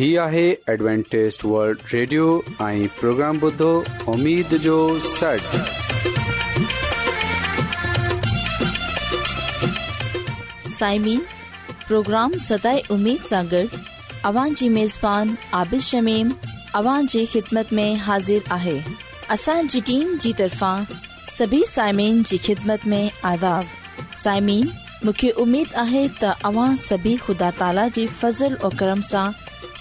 هي آهي ॲಡ್وانٽيست world radio ۽ programme بدو اميد جو سٽ سائمين پروگرام ستاي اميد ساڳڙ اوان جي ميزبان عابيد شميم اوان جي خدمت ۾ حاضر آهي اسان جي ٽيم جي طرفان سڀي سائمين جي خدمت ۾ عذاب سائمين مونکي اميد آهي ته اوان سڀي خدا تالا جي فضل ۽ کرم سان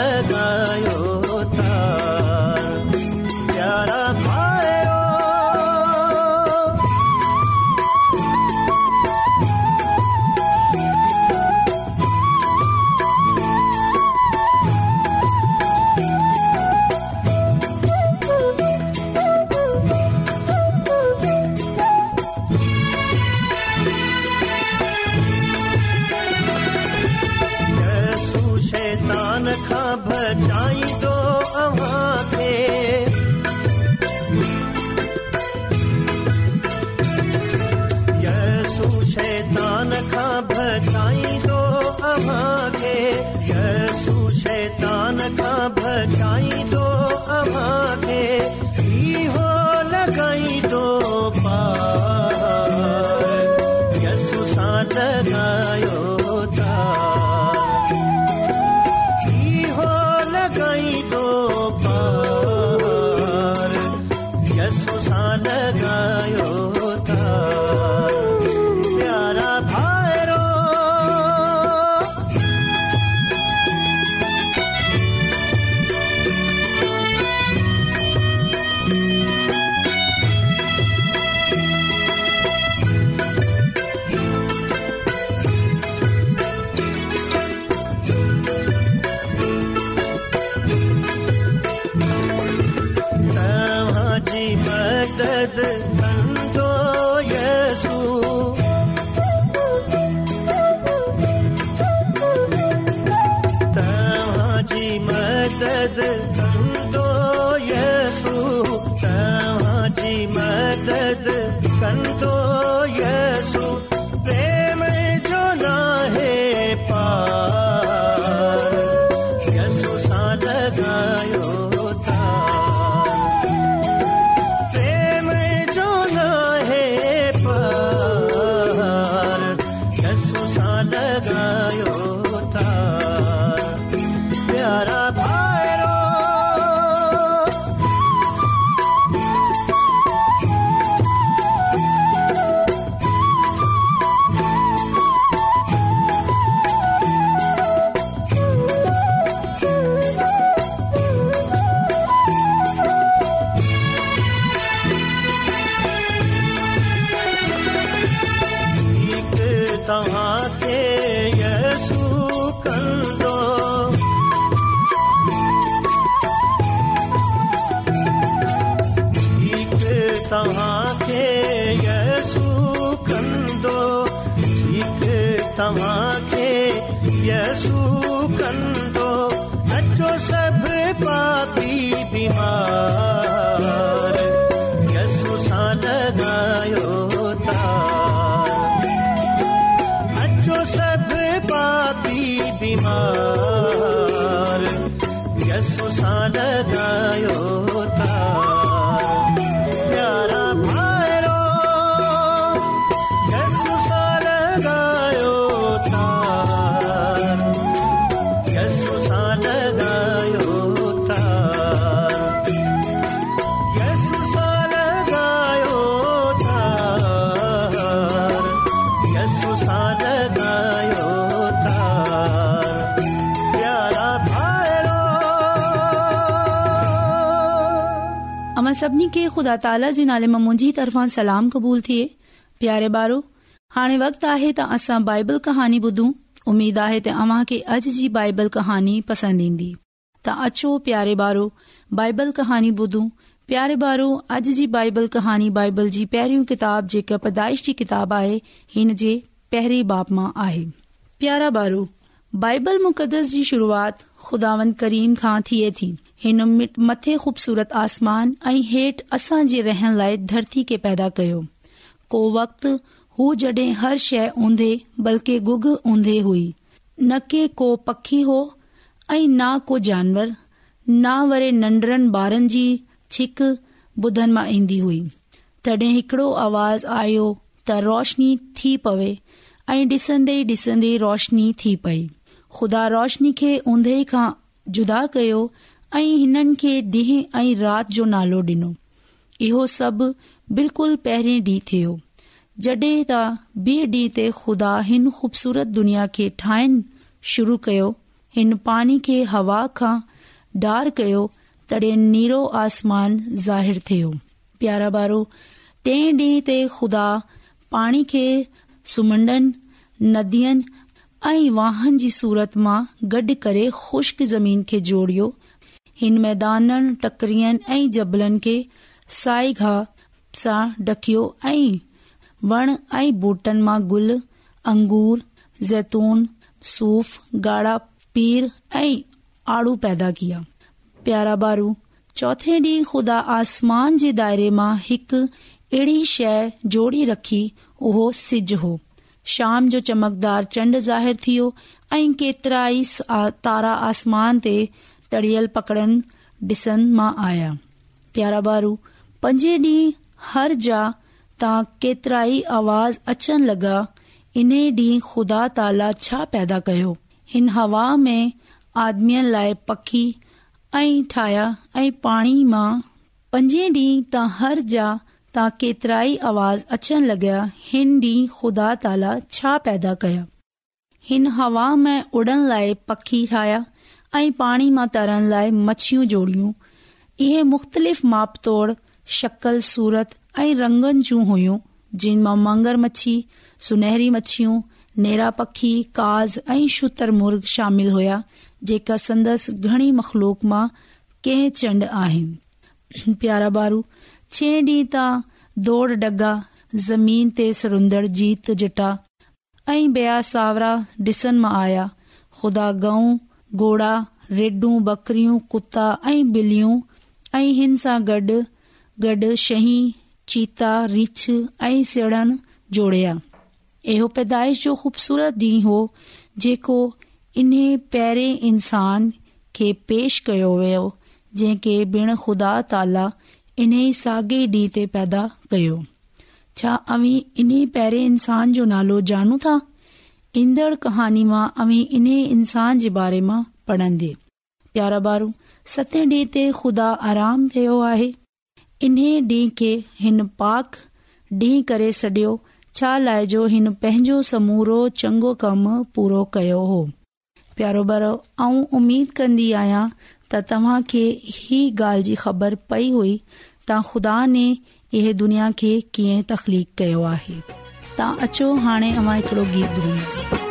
one hundred भई हो bulldog. सभिनी खे खुदा ताला जे नाले मां طرفان سلام सलाम क़बूल थिए प्यारे ॿारो हाणे वक़्तु आए त असां बाइबल कहानी ॿुधूं उमीद आहे त अव्हां खे अॼु जी बाइबल कहानी पसंद ईंदी त अचो प्यारे ॿारो बाइबल कहानी ॿुधू प्यारे ॿारो अॼु जी बाइबल कहानी बाइबल जी पहरी किताब जेका पैदाइश जी किताब आहे हिन जे पेरे बाप मां आहे प्यारो ॿारो बाइबल मुक़दस जी शुरुआत खुदावन करीम खां थिए थी हिन मथे खू़बसूरत आसमान ऐं हेठि असां जे रहण लाइ धरती खे पैदा कयो को वक्त हू जड॒ हर शइ ऊंदे बल्कि गुग ऊंदे हुई न के को पखी हो ऐं न को जानवर न वरी नन्डरनि ॿारनि जी छिक ॿुधनि मां ईंदी हुई तॾहिं हिकड़ो आवाज़ आयो त रोशनी थी पवे ऐं डि॒सन्द्दन्द्द् ॾिसंदे रोशनी थी पई खुदा रोशनी खे उंद खां जुदा कयो ऐं हिननि खे ॾींहं ऐं राति जो नालो डि॒नो इहो सभु बिल्कुलु पहिरें ॾींहुं थियो जॾहिं त ॿिए ॾींहं ते खुदा हिन ख़ूबसूरत दुनिया खे ठाहिण शुरू कयो हिन पाणी खे हवा खां डार कयो तॾहिं नीरो आसमान ज़ाहिर थियो प्यारा पारो टे डीं॒ ते खुदा पाणी खे सुम्हणनि नदियुनि ऐं वाहन जी सूरत मां गॾु करे ख़ुश्क ज़मीन खे जोड़ियो हिन मैदाननि टकरियनि ऐं जबलनि खे साई घा सां डकियो ऐं वण ऐं बोटन मां गुल अंगूर ज़ेतून सूफ गाड़ा पैदा कया प्यारा बारू चोथे डी खुदा आसमान जे दायरे मां हिकु अहिड़ी शे जोड़ी रखी उहो सिज हो शाम जो चमकदार चंड ज़ाहिर थी ऐ केतिराई तारा आसमान ते तड़ियल पकड़न डि॒सन आया प्यारा बारू पंजे डी हर जा جا केतिरा کترائی आवाज़ अचण لگا हिन ॾीं खुदा ताला छा पैदा कय ہن हवा में आदमी लाए पखी ऐ ठाहिया ऐं पाणी मां पंजे डींहं त हर जा तां केतिरा आवाज़ अचण लॻा हिन डी खुदा ताला छा पैदा कया हिन हवा में उड़न लाए पखी ऐं पाणी मां तरण लाइ मछियूं जोड़ियूं इहे मुख़्तलिफ़ माप तोड़ शकल सूरत ऐं रंगनि जूं हुयूं जिन मां मंगर मछी सुनहरी मछियूं नेरा पखी काज़ ऐं शुतर मुर्ग शामिल हुया जेका संदसि घणी मखलूक मां कंहिं चंड आहिनि प्यारा बारू छह ॾींहं ता दौड़ डगा ज़मीन ते सरुंदड़ जीत जटा ऐं बेया सावरा डिसन मां आया खुदा गऊं घोड़ा रेडूं बकरियूं कुता ऐं ॿिलियूं ऐं हिन सां गॾु शही चीता रिछ ऐं सीड़न जोड़िया इहो पैदाइश जो ख़ूबसूरत ॾींहुं हो जेको इन्हे पेरे इंसान खे पेश कयो वियो जेके बिण खुदा ताला इन ई साॻिए डींहं ते पैदा कयो छा अवी इन्हे पहिरें इंसान जो नालो जानू था ईंदड़ कहानी मां अवी इन्हे इंसान जे बारे मां पढ़ंदे प्यारा बारु सते डीं॒ ते खुदा आराम थियो आहे इन्हे डींहुं खे हिन पाक डींहुं करे सडि॒यो छा लाइ जो हिन पंहिंजो समूरो चङो कम पूरो कयो हो प्यारो ॿारु ऐं उमीद कंदी आहियां त तव्हां खे ही ॻाल्हि जी ख़बर पई हुई त ख़ुदा ने इहे दुनिया खे कीअं तखलीक़ कयो आहे तव्हां अचो हाणे अमां हिकिड़ो गीत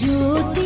जूत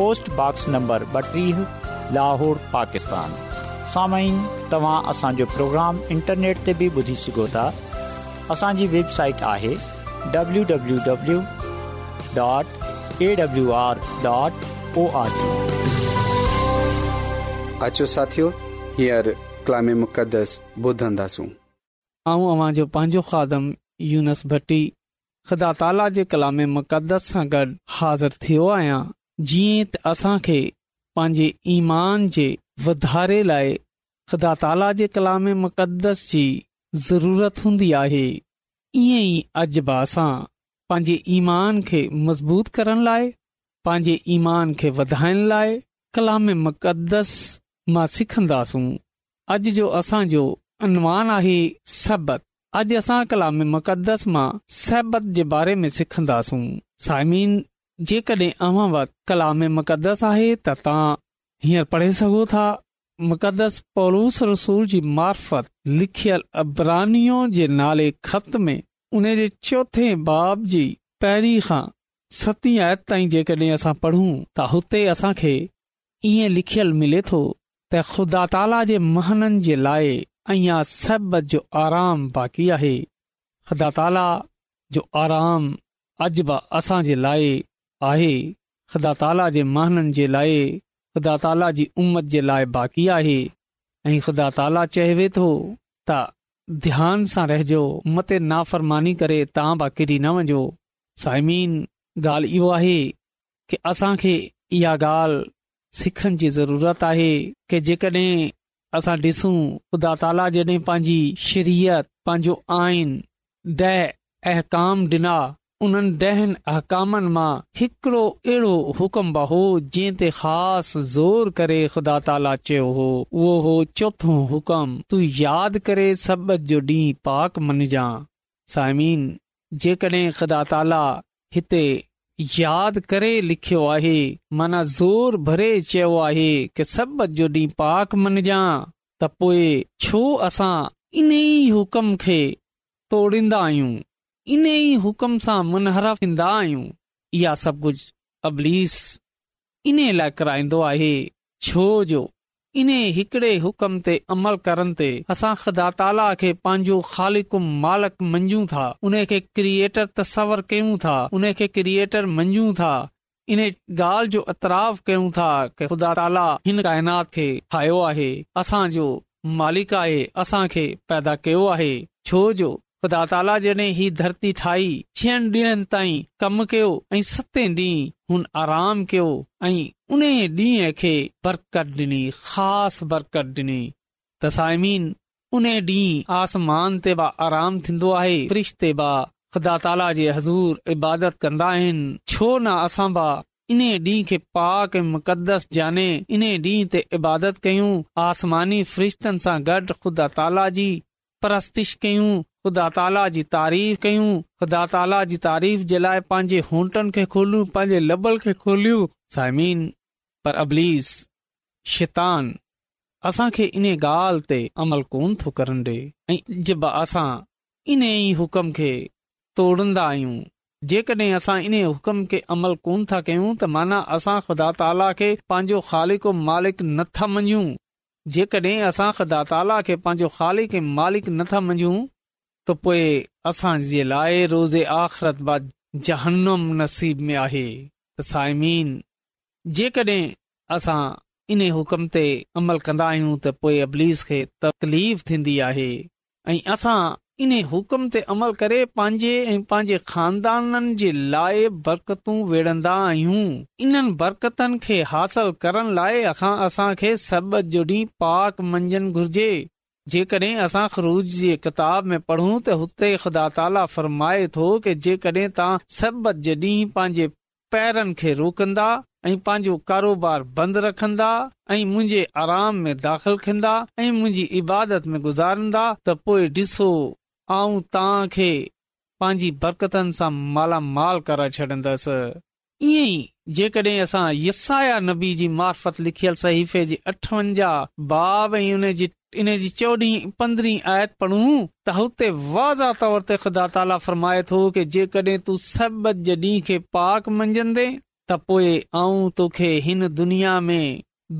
पोस्टॉक्स नंबर ॿटीह लाहौर पाकिस्तान साम्हूं तव्हां असांजो प्रोग्राम इंटरनेट ते बि ॿुधी सघो था असांजी वेबसाइट आहे पंहिंजो यूनस भट्टी ख़ुदा जे कलाम मुक़दस सां गॾु हाज़िर थियो आहियां जीअं त असां खे पंहिंजे ईमान जे वधारे लाइ ख़ुदा ताला जे कलाम मुक़दस जी ज़रूरत हूंदी आहे ईअं ई अॼु बि असां पंहिंजे ईमान खे मज़बूत करण लाइ पंहिंजे ईमान खे वधाइण लाइ कलाम मुक़दस मां सिखंदासूं अॼु जो असांजो अनुवान आहे सहबत अॼु असां कलाम मुक़दस मां सहबत जे बारे में सिखंदासूं साइमिन जेकड॒हिं अव्हां वटि कला में मुक़दस आहे त तव्हां हींअर पढ़े सघो था मुक़दस रसूल जी मार्फत लिखियलु अबरानी जे नाले ख़त में उन जे चोथे बाब जी पहिरीं खां सती आयत ताईं जेकड॒हिं असां पढ़ूं त हुते असां खे ईअं लिखियलु मिले तो त ख़ुदा ताला जे महननि जे लाइ अञा जो आराम बाक़ी आहे ख़ुदा ताला जो आराम अजबा असां जे लाइ आहे ख़ुदा ताला जे महननि जे लाइ ख़ुदा ताला जी उमत जे लाइ बाक़ी आहे ऐं ख़ुदा ताला चवे थो त ध्यान सां रहिजो मते नाफ़रमानी करे तव्हां बि किरी न वञो साइमीन ॻाल्हि इहो आहे कि असांखे इहा ॻाल्हि सिखण जी ज़रूरत आहे कि जेकॾहिं असां ॾिसूं ख़ुदा ताला जॾहिं पंहिंजी शरीयत पंहिंजो आइन अहकाम ॾिना उन्हनि ॾहनि अकामनि मां हिकिड़ो अहिड़ो हुकुम बि हो जंहिं ते ख़ासि ज़ोर करे ख़ुदा ताला चयो हो उहो हो चोथो हुकुम तू यादि करे सबक़ु जो ॾींहुं पाक मञजां साइमीन जेकॾहिं ख़ुदा ताला हिते यादि करे लिखियो आहे माना ज़ोर भरे चयो आहे की सब जो ॾींहुं पाक मनजांइ त पोएं छो असां इन ई हुकुम खे तोड़ींदा आहियूं इन ई हुकम सां मुनहर थींदा आहियूं इहा सभु कुझु अब्लीस इन्हे लाइ कराईंदो आहे छो जो इन्हे हिकड़े हुकम ते अमल करण ते असां ख़ुदा ताला खे पंहिंजो ख़ालिक मालिक मञूं था उन खे क्रिएटर तसवर कयूं था उन खे क्रिएटर मञू था इन ॻाल्हि जो अतराफ़ कयूं था कि ख़ुदा ताला हिन काइनात खे ठाहियो आहे असांजो मालिक आहे असां खे पैदा कयो आहे छोजो ख़ुदा ताला जने ही धरती ठाही छीहनि ताईं कम कयो ऐं सते ॾींहं हुन आराम कयो ऐं उन ॾींहं खे बरकत डि॒नी ख़ासि बरकत ॾिनी त उन ॾींह आसमान ते बा आराम थींदो आहे फरिश्त ते ख़ुदा ताला जे हज़ूर इबादत कंदा आहिनि छो न असां बा इन्हीअ ॾींह खे पाक ऐं मुक़दस जाने इन डींहं ते इबादत कयूं आसमानी फरिश्तनि सां गॾु ख़ुदा ताला जी परस्तिश कयूं ख़ुदा ताला जी तारीफ़ कयूं ख़ुदा ताला जी तारीफ़ जे लाइ पंहिंजे होटन खे खोलियूं पंहिंजे लबल खे खोलियो पर अबलीस शैतान असां खे इन ॻाल्हि ते अमल कोन थो करण डिए ऐं जब असां इन ई हुकम खे तोड़न्दा आहियूं जेकॾहिं असां इन हुकम खे अमल कोन था कयूं त माना असां ख़ुदा ताला खे पंहिंजो ख़ालिक मालिक नथा मञूं जेकड॒हिं असां ख़ुदा ताला खे पंहिंजो ख़ालिक मालिक नथा मञूं त पोइ असां जे लाइ रोज़े आख़िरत बाद जहनम नसीब में आहे त साइमीन जेकॾहिं असां इन हुकम ते अमल कंदा आहियूं त पोइ अबलीस खे तकलीफ़ थींदी आहे ऐं असां इन हुकम ते अमल करे पंहिंजे ऐं पंहिंजे खानदाननि जे लाइ बरकतूं वेड़ंदा आहियूं इन्हनि बरकतनि खे हासिल करण लाइ अखा असां खे सभ जो ॾींहुं पाक मंझन घुर्जे जेकॾहिं असां ख़रूज जी किताब में पढ़ूं त हुते ख़ुदा ताला फ़रमाए थो कि जेकॾहिं तव्हां सबत जे ॾींहुं पंहिंजे पैरनि खे रोकंदा ऐं पंहिंजो कारोबार बंदि रखंदा ऐं मुंहिंजे आराम में दाख़िल कंदा ऐं मुंहिंजी इबादत में गुज़ारींदा त पोइ ॾिसो आऊं तव्हां खे पंहिंजी बरकतनि सां मालामाल कराए छॾंदसि ईअं ई जेकॾहिं असां यसाया नबी जी मार्फत लिखियल सहीफ़े जे अठवंजाह बाब ऐं उन जी इन जी चोॾहीं पंद्रहीं आयत तौर ते खुदा ताला फरमाए थो की जेके तू मंझंदे त पोएं तोखे हिन दुनिया में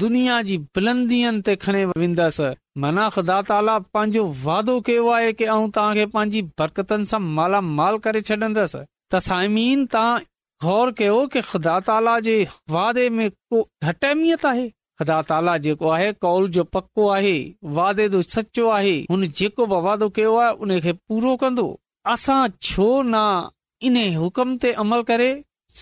दुनिया जी बुलंदियुनि ते खणी वेंदसि माना ख़ुदा ताला पंहिंजो वादो कयो आहे की आऊं तव्हां खे पंहिंजी बरकतनि सां मालामाल करे छॾंदसि त साइमीन तव्हां गौर कयो कि ख़ुदा ताला जे वादे में को घटि अहमियत आहे ख़ुदा ताला जेको आहे कॉल जो पको आहे वादे जो सचो आहे हुन जेको बि वादो कयो आहे उनखे पूरो कंदो असां छो न इन हुकम ते अमल करे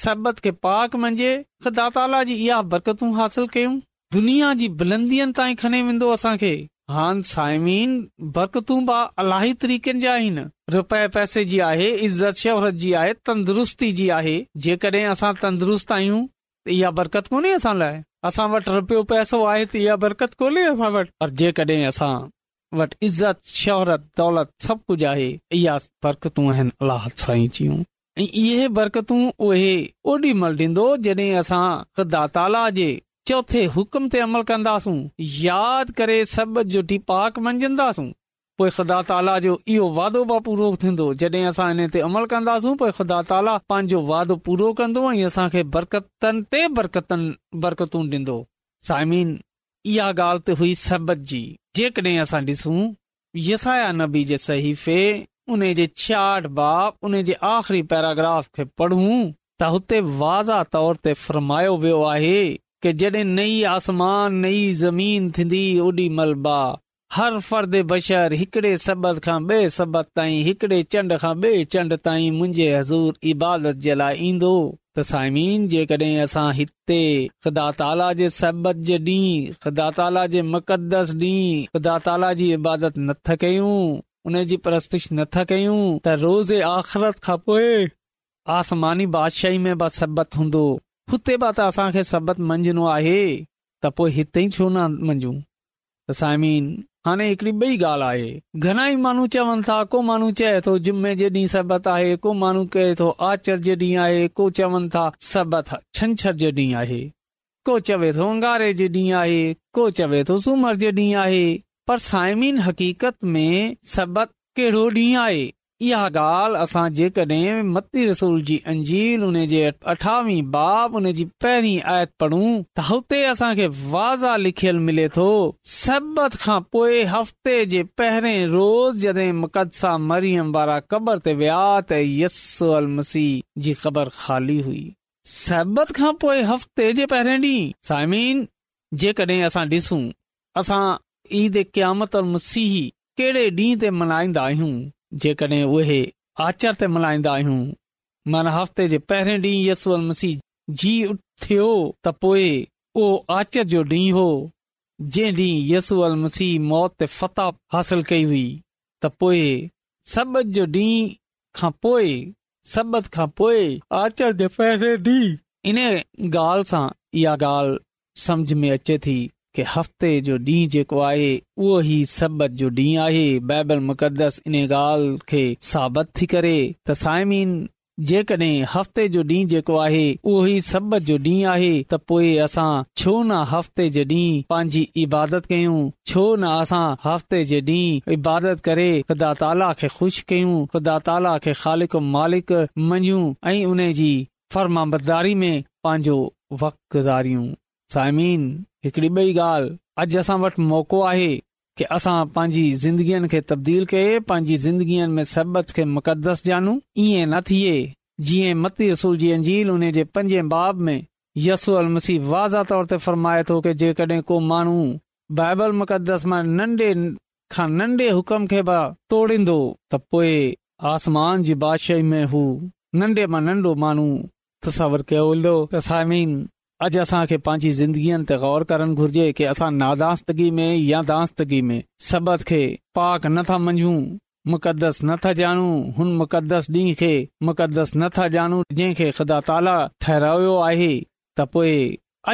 सरबत खे पाक मंझे ख़ुदा ताला जी इहा बरकतू हासिल कयूं दुनिया जी बुलंदियुनि ताई खने वेंदो असां खे हान साइमीन बरकतू बि अलाई तरीक़नि जा आहिनि रुपए पैसे जी आहे इज़त शोहरत जी आहे तंदुरुस्ती जी आहे जेकडे असां तंदुरुस्त आयूं त इहा बरकत कोन्हे असां लाए असां वटि पैसो आहे इहा बरकत कोन्हे पर जेकॾहिं इज़त शोहरत दौलत सभु कुझु आहे इहा बरकतू आहिनि अलाह जूं ऐं इहे बरकतू ॾींदो जॾहिं असां ताला जे चोथे हुकम ते अमल कंदासूं यादि करे पोइ ख़ुदा ताला जो इहो वादो बि पूरो थींदो जॾहिं असां हिन ते अमल कंदासूं पोइ ख़ुदा ताला पंहिंजो वादो पूरो कंदो ऐं असांखे बरकतनि बरकतनि ते बरकतूं ॾींदो साइमीन इहा ॻाल्हि हुई सबत जी जेकॾहिं असां ॾिसूं यसाया नबी जे सहीफे उन जे उन जे आख़िरी पैराग्राफ खे पढ़ूं त हुते वाज़ा तौर ते फरमायो वियो आहे कि जडे॒ नई आसमान नई ज़मीन थींदी ओॾी मलबा हर फर्द बशर हिकिड़े सबक़ खां ॿिए सबक़े चंड खां ॿिए चंड ताईं मुंहिंजे हज़ूर इबादत जे लाइ ईंदो त साइमीन जेकॾहिं असां हिते ख़ुदा ताला जे सबत जे ॾींहुं ॾींहुं ख़ुदा ताला जी इबादत नथा कयूं उन जी नथा कयूं त रोज़ आख़िरत खां पोइ आसमानी बादशाही में बि सबत हूंदो हुते बि त असांखे सबक़ु मंझणो आहे त पोइ हिते ई छो न मंझूंन हाणे हिकड़ी बी ॻाल्हि आहे घणा ई माण्हू चवनि था को माण्हू चवे थो जुमे जे ॾींहुं सभु आए को माण्हू चए थो आचर जे ॾींहुं आहे को चवनि था सबक़ु छंछरु जे ॾींहुं आहे को चवे थो अंगारे जे ॾींहुं आहे को चवे थो सूमर जे ॾींहुं आहे पर साइमिन हक़ीक़त में कहिड़ो ॾींहुं आहे इहा ॻाल्हि असां जेके मती रसूल जी अंजील उन जे अठावी बाब उन जी पहिरीं आयत पढ़ूं त हुते असांखे वाज़ा लिखियल मिले तो सबत खां पोए हफ़्ते जे पहिरें रोज़ जडे मरियम वारा क़बर ते विया त यस्स मसीह जी ख़बर ख़ाली हुई सहबत खां पोइ हफ़्ते जे पहिरियों डीं साइमीन जेके असां डि॒सू असां ईद क़यामत अल मसीह कहिड़े डींहं ते मनाईंदा आहियूं जेकॾहिं उहे आचर ते मल्हाईंदा आहियूं माना हफ़्ते जे पहिरें ॾींहुं यसू अल मसीह जी थियो त पोइ उहो आचर जो ॾींहुं हो जंहिं ॾींहुं यसू अल मसीह मौत ते फताह हासिल कई हुई त पोइ सबत जो ॾींहं खां पोइ सबत खां पोइ आचर जे पहिरें ॾींहुं इन ॻाल्हि सां इहा ॻाल्हि सम्झ में अचे थी हफ़्ते जो ॾींहुं जेको आहे उहो ई सबत जो ॾींहुं आहे बाइबल मुक़दस इन ॻाल्हि खे साबत थी करे त साइम जेकॾहिं हफ़्ते जो ॾींहुं जेको आहे उहो ई सब जो ॾींहुं आहे त असां छो न हफ़्ते जे ॾींहुं पांजी इबादत कयूं छो न असां हफ़्ते जे ॾींहुं इबादत करे ख़ुदा ताला खे खु़शि कयूं ख़ुदा ताला खे ख़ालिक मालिक मञूं ऐं उन जी में पांजो वक़्त गुज़ारियूं हिकड़ी बई ॻाल्हि अॼु असां वटि मौक़ो आहे की असां पंहिंजी ज़िंदगीअ खे तब्दील कये पांजी ज़िंदगीअ में मुक़दस जानू ई न थिए जीअं मती रसूल जे पंजे बाब में यस वाज़ा तौर ते फरमाए थो की जेके को माण्हू बाइबल मुक़दस मां नन्ढे खां नन्डे हुकम खे तोड़ींदो त पोए आसमान जी बादशाही में हू नन्ढे मां नन्ढो माण्हू त अॼु असां खे पांजी ज़िंदगीअ ते ग़ौर करण घुर्जे कि असां नादास्तगी में या दास्तगी में सभ खे पाक नथा मंझूं मुक़दस नथा जाणू हुन मुक़दस डींहं खे मुक़दस नथा ॼाणू जंहिं खे ख़ुदा ताला ठहिरायो आहे त पोए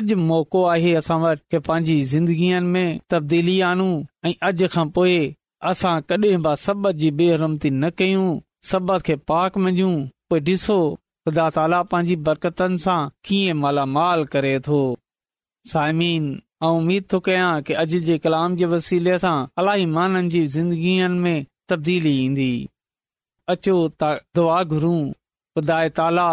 अॼु मौक़ो आहे असां वटि कि पांजी ज़िंदगीअ में तब्दीली आनू ऐं अॼु खां पोए असां कडे बबक़ जी बेहरमती न कयूं सभे पाक मंझूं पो ॾिसो ख़ुदा ताला पंहिंजी बरकतनि सां कीअं मालामाल करे थो साइमीन आऊं उमीद थो कयां कि अॼु जे कलाम जे वसीले सां अलाई माननि जी ज़िंदगीनि में तब्दीली ईंदी अचो त दुआ घुरूं ख़ुदा ताला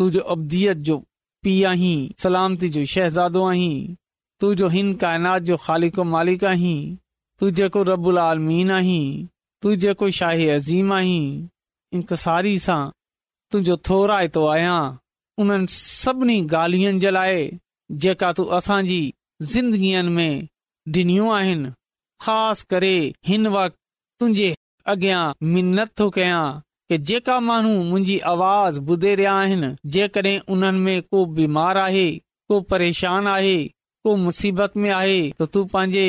جو अब्दीत जो पीउ आहीं सलामती जो शहज़ादो आहीं तूं जो हिन काइनात जो ख़ालिको मालिक आहीं तुंहिंजे को रबल आलमीन आहीं तुंहिंजे को शाही अज़ीम आहीं इंकसारी सां तुंहिंजो थो हितो आहियां उन्हनि सभिनी ॻाल्हियुनि जे लाइ जेका तू असांजी ज़िंदगीअ में ॾिनियूं आहिनि ख़ासि करे हिन वक़्तु तुंहिंजे अॻियां मिनत थो कि जेका माण्हू मुंहिंजी आवाज़ ॿुधे रहिया आहिनि जेकॾहिं उन्हनि में को बीमार आहे को परेशान आहे को मुसीबत में आहे त तूं पंहिंजे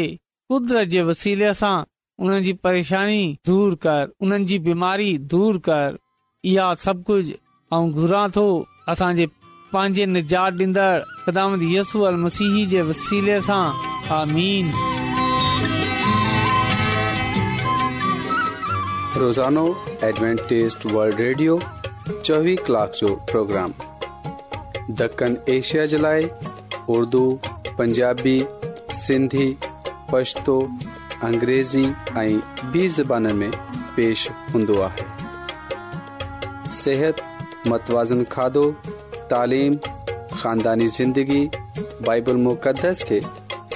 कुदरत जे वसीले सां उन्हनि जी परेशानी दूर कर उन्हनि जी बीमारी दूर कर इहा सभु कुझु ऐं घुरां थो असांजे पंहिंजे निजात ॾींदड़ ख़िदामत यसू अल मसीह जे वसीले सां आमीन रोज़ानो एडवेंटेस्ट वर्ल्ड रेडियो चोवीह कलाक जो प्रोग्राम दखन एशिया जे लाइ उर्दू पंजाबी सिंधी पछतो अंग्रेज़ी ऐं ॿी ज़बान में पेश हूंदो आहे صحت मतवाज़न खाधो तालीम ख़ानदानी ज़िंदगी बाइबल मुक़दस खे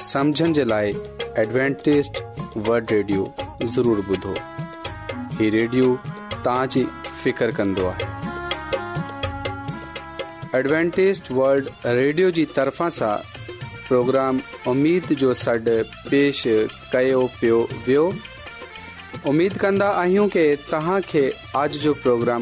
समुझण जे लाइ एडवेंटेज़ वल्ड रेडियो ज़रूरु ॿुधो हीउ रेडियो तव्हां जी फ़िकर कंदो आहे एडवेंटेज़ वल्ड रेडियो जी तरफ़ा सां प्रोग्राम उमीद जो सॾु पेश कयो पियो वियो उमेद कन्दा आहियूं की तव्हां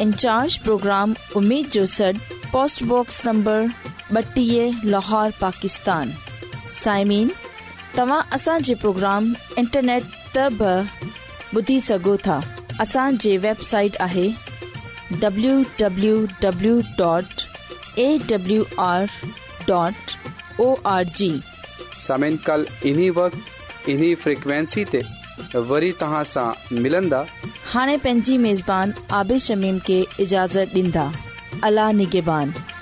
इंचार्ज प्रोग्राम उमेद जो सॾु पोस्टबॉक्स नंबर ॿटीह लाहौर पाकिस्तान साइमिन तव्हां असांजे प्रोग्राम इंटरनेट त ॿुधी सघो था असांजी वेबसाइट आहे वरी तव्हां हाने पंहिंजी मेज़बान आबि शमीम के इजाज़त ॾींदा अला निगेबान